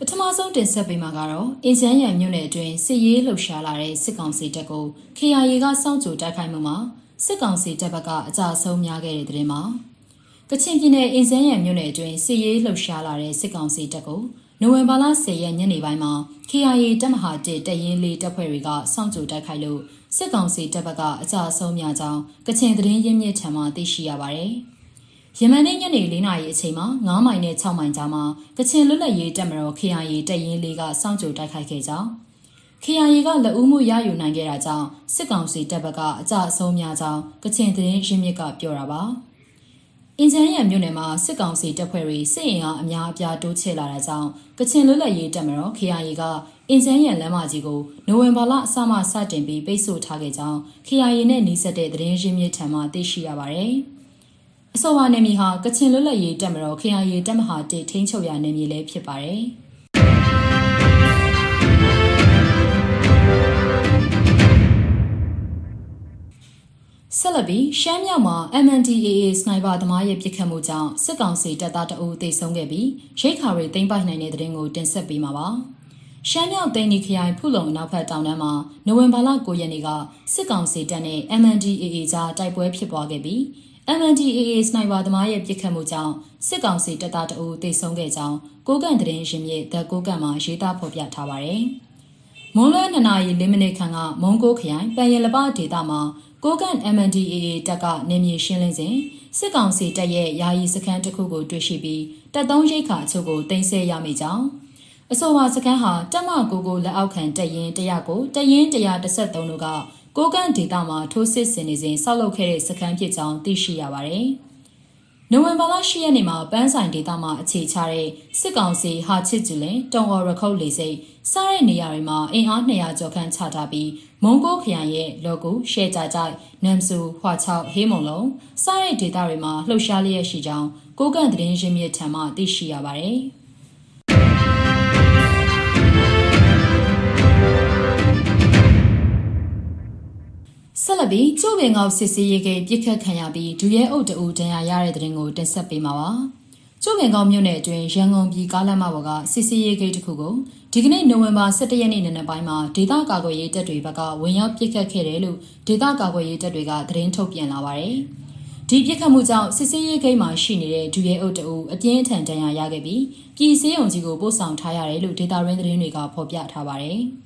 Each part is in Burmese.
ပထမဆုံးတင်ဆက်ပေးမှာကတော့အင်ချမ်းရံမြို့နယ်အတွင်းစစ်ရေးလှုပ်ရှားလာတဲ့စစ်ကောင်စီတပ်ကို KIA ကစောင့်ကြိုတိုက်ခိုက်မှုမှာစစ်ကောင်စီတပ်ဘက်ကအကြဆုံးများခဲ့တဲ့တဲ့တင်မှာကချင်ပြည်နယ်အင်ချမ်းရံမြို့နယ်အတွင်းစစ်ရေးလှုပ်ရှားလာတဲ့စစ်ကောင်စီတပ်ကိုနိုဝင်ဘာလ10ရက်ညနေပိုင်းမှာ KIA တပ်မဟာ1တပ်ရင်းလေးတပ်ဖွဲ့တွေကစောင့်ကြိုတိုက်ခိုက်လို့စစ်ကောင်စီတပ်ဘက်ကအကြဆုံးများကြောင်းကချင်သတင်းရင်းမြစ်ထံမှသိရှိရပါတယ်။ ယမန်နေ့ညနေ4နာရီအချိန်မှာ9မိုင်နဲ့6မိုင်ကြားမှာကချင်လွတ်လပ်ရေးတပ်မတော် KIA တပ်ရင်းလေးကစောင့်ကြိုတိုက်ခိုက်ခဲ့ကြောင်း KIA ကလက်ဦးမှုရယူနိုင်ခဲ့တာကြောင့်စစ်ကောင်စီတပ်ဘက်ကအကြအဆုံးများကြောင်းကချင်သတင်းရင်းမြစ်ကပြောတာပါအင်ဂျန်ရံမြို့နယ်မှာစစ်ကောင်စီတပ်ဖွဲ့တွေစစ်ရင်အားအများအပြားတိုးချဲ့လာတာကြောင့်ကချင်လွတ်လပ်ရေးတပ်မတော် KIA ကအင်ဂျန်ရံလမ်းမကြီးကိုနိုဝင်ဘာလအစမှစတင်ပြီးပိတ်ဆို့ထားခဲ့ကြောင်း KIA နဲ့နှိစက်တဲ့သတင်းရင်းမြစ်ထံမှသိရှိရပါတယ်။ အဆိုပါနယ်မြေဟာကချင်လွတ်လပ်ရေးတပ်မတော် KIA တပ်မဟာ1ထိန်းချုပ်ရာနယ်မြေလည်းဖြစ်ပါတယ်။ဆက်လက်ပြီးရှမ်းမြောက်မှာ MNDAA စနိုက်ပါသမားရဲ့ပစ်ခတ်မှုကြောင့်စစ်ကောင်စီတပ်သားတအုပ်သေဆုံးခဲ့ပြီးရိတ်ခါတွေသိမ်းပိုက်နိုင်တဲ့တဲ့ရင်ကိုတင်ဆက်ပေးမှာပါ။ရှမ်းမြောက်သိန်းဒီခရိုင်ဖုလုံနောက်ဖက်တောင်တန်းမှာနိုဝင်ဘာလ9ရက်နေ့ကစစ်ကောင်စီတပ်နဲ့ MNDAA ကြားတိုက်ပွဲဖြစ်ပွားခဲ့ပြီး MNDAA စနိုက်ပါသမားရဲ့ပစ်ခတ်မှုကြောင့်စစ်ကောင်စီတပ်သားတအုပ်သေဆုံးခဲ့ကြောင်းကိုကန့်သတင်းရှင်မြေဒကိုကန့်မှာရေးသားဖော်ပြထားပါတယ်။မွန်လွဲ2နာရီ4မိနစ်ခန့်ကမုံကိုခရိုင်ပန်ရလပဒေသမှာကိုကန့် MNDAA တပ်ကနေမြေရှင်းလင်းစဉ်စစ်ကောင်စီတပ်ရဲ့ယာယီစခန်းတစ်ခုကိုတွေ့ရှိပြီးတပ်သုံးရိတ်ခါအချို့ကိုတင်ဆက်ရမိကြောင်းအဆိုပါစခန်းဟာတပ်မကိုကိုလက်အောက်ခံတပ်ရင်းတရကိုတပ်ရင်း133တို့က ကိုကန့်ဒေတာမှာထိုးစစ်ဆင်နေစဉ်ဆောက်လုပ်ခဲ့တဲ့စခန်းဖြစ်ကြောင်းသိရှိရပါတယ်။နိုဝင်ဘာလ10ရက်နေ့မှာပန်းဆိုင်ဒေတာမှာအခြေချတဲ့စစ်ကောင်စီဟာချစ်ကျူလင်တုံအော်ရခုတ်လေစိတ်စားတဲ့နေရာတွေမှာအင်အား200ကျော်ခန့်ချထားပြီးမုံကိုခရိုင်ရဲ့လော်ဂူရှဲကြကြိုက်နမ်ဆူဟွာချောက်ဟေးမုံလုံးစားတဲ့ဒေတာတွေမှာလှုပ်ရှားလျက်ရှိကြောင်းကိုကန့်သတင်းရင်းမြစ်ထံမှသိရှိရပါတယ်။ ဆက်လက်ပြီးကျိုးပင်ကောက်စစ်ဆေးရေးကိပြစ်ခတ်ခံရပြီးဒူရဲအုပ်တူဒဏ်ရာရတဲ့တဲ့ရင်ကိုတင်ဆက်ပေးမှာပါ။ကျိုးပင်ကောက်မြို့နယ်အတွင်းရန်ကုန်ပြည်ကားလမ်းမပေါ်ကစစ်ဆေးရေးကိတစ်ခုကိုဒီကနေ့နိုဝင်ဘာ17ရက်နေ့နံနက်ပိုင်းမှာဒေသကာကွယ်ရေးတပ်တွေဘက်ကဝင်ရောက်ပြစ်ခတ်ခဲ့တယ်လို့ဒေသကာကွယ်ရေးတပ်တွေကသတင်းထုတ်ပြန်လာပါတယ်။ဒီပြစ်ခတ်မှုကြောင့်စစ်စေးရေးဂိမ်းမှာရှိနေတဲ့ဒူရဲအုပ်တူအပြင်းထန်ဒဏ်ရာရခဲ့ပြီးပြည်စည်းရုံကြီးကိုပို့ဆောင်ထားရတယ်လို့ဒေတာရင်းသတင်းတွေကဖော်ပြထားပါတယ်။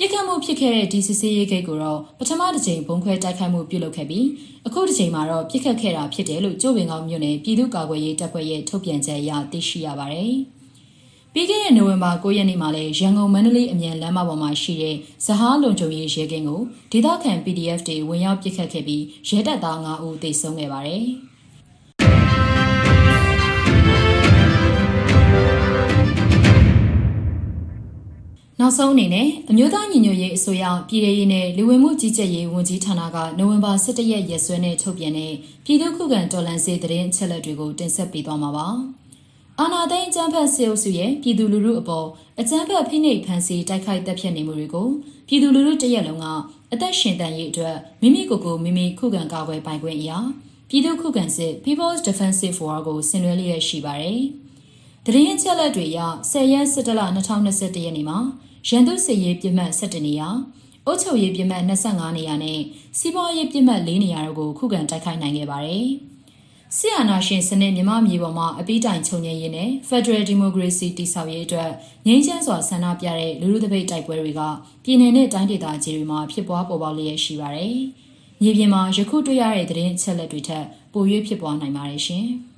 ပြစ်ခတ်မှုဖြစ်ခဲ့တဲ့ဒီစစ်ဆေးရေးဂိတ်ကိုတော့ပထမတစ်ချိန်ဘုံခွဲတိုက်ခိုက်မှုပြုလုပ်ခဲ့ပြီးအခုတစ်ချိန်မှာတော့ပြစ်ခတ်ခဲ့တာဖြစ်တယ်လို့ကျိုးပင်ကောင်းမြို့နယ်ပြည်သူ့ကာကွယ်ရေးတပ်ဖွဲ့ရဲ့ထုတ်ပြန်ချက်အရသိရှိရပါတယ်။ပြီးခဲ့တဲ့နိုဝင်ဘာ9ရက်နေ့မှာလည်းရန်ကုန်မန္တလေးအမြန်လမ်းမပေါ်မှာရှိတဲ့ဇဟားလုံခြုံရေးရဲကင်းကိုဒေသခံ PDF တွေဝင်ရောက်ပစ်ခတ်ခဲ့ပြီးရဲတပ်သား9ဦးသေဆုံးခဲ့ပါတယ်။ နောက်ဆုံးအနေနဲ့အမျိုးသားညီညွတ်ရေးအစိုးရပြည်ထရေးနဲ့လူဝင်မှုကြီးကြပ်ရေးဝန်ကြီးဌာနကနိုဝင်ဘာ17ရက်ရက်စွဲနဲ့ထုတ်ပြန်တဲ့ပြည်သူ့ခုခံတော်လှန်ရေးသတင်းအချက်အလက်တွေကိုတင်ဆက်ပေးသွားမှာပါ။အာနာသိန်းအကြမ်းဖက်ဆေးအုပ်စုရဲ့ပြည်သူလူထုအပေါ်အကြမ်းဖက်ဖိနှိပ်ဖန်ဆီးတိုက်ခိုက်တပ်ဖြတ်နေမှုတွေကိုပြည်သူလူထုတရက်လုံးကအသက်ရှင်တန်ရေးအတွက်မိမိကိုယ်ကိုမိမိခုခံကာကွယ်ပိုင်ခွင့်အရာပြည်သူခုခံစစ် People's Defensive War ကိုဆင်နွှဲလျက်ရှိပါတယ်။ တရင်ချက်လက်တွေအရ10ရက်17လ2021ရက်နေ့မှာရန်သူစစ်ရေးပြစ်မှတ်17နေရာအုပ်ချုပ်ရေးပြစ်မှတ်25နေရာနဲ့စီးပွားရေးပြစ်မှတ်4နေရာတို့ကိုခုခံတိုက်ခိုက်နိုင်ခဲ့ပါတယ်။ဆီယနာရှင်စနစ်မြမမြေပေါ်မှာအပိတိုင်ချုပ်ငြိမ်းရေးနဲ့ Federal Democracy တည်ဆောက်ရေးအတွက်ငြိမ်းချမ်းစွာဆန္ဒပြတဲ့လူလူတပိတ်တိုက်ပွဲတွေကပြည်내နဲ့တိုင်းဒေသကြီးတွေမှာဖြစ်ပွားပေါ်ပေါက်လျက်ရှိပါတယ်။မြေပြင်မှာယခုတွေ့ရတဲ့သတင်းအချက်လက်တွေထက်ပို၍ဖြစ်ပွားနိုင်ပါတယ်ရှင်။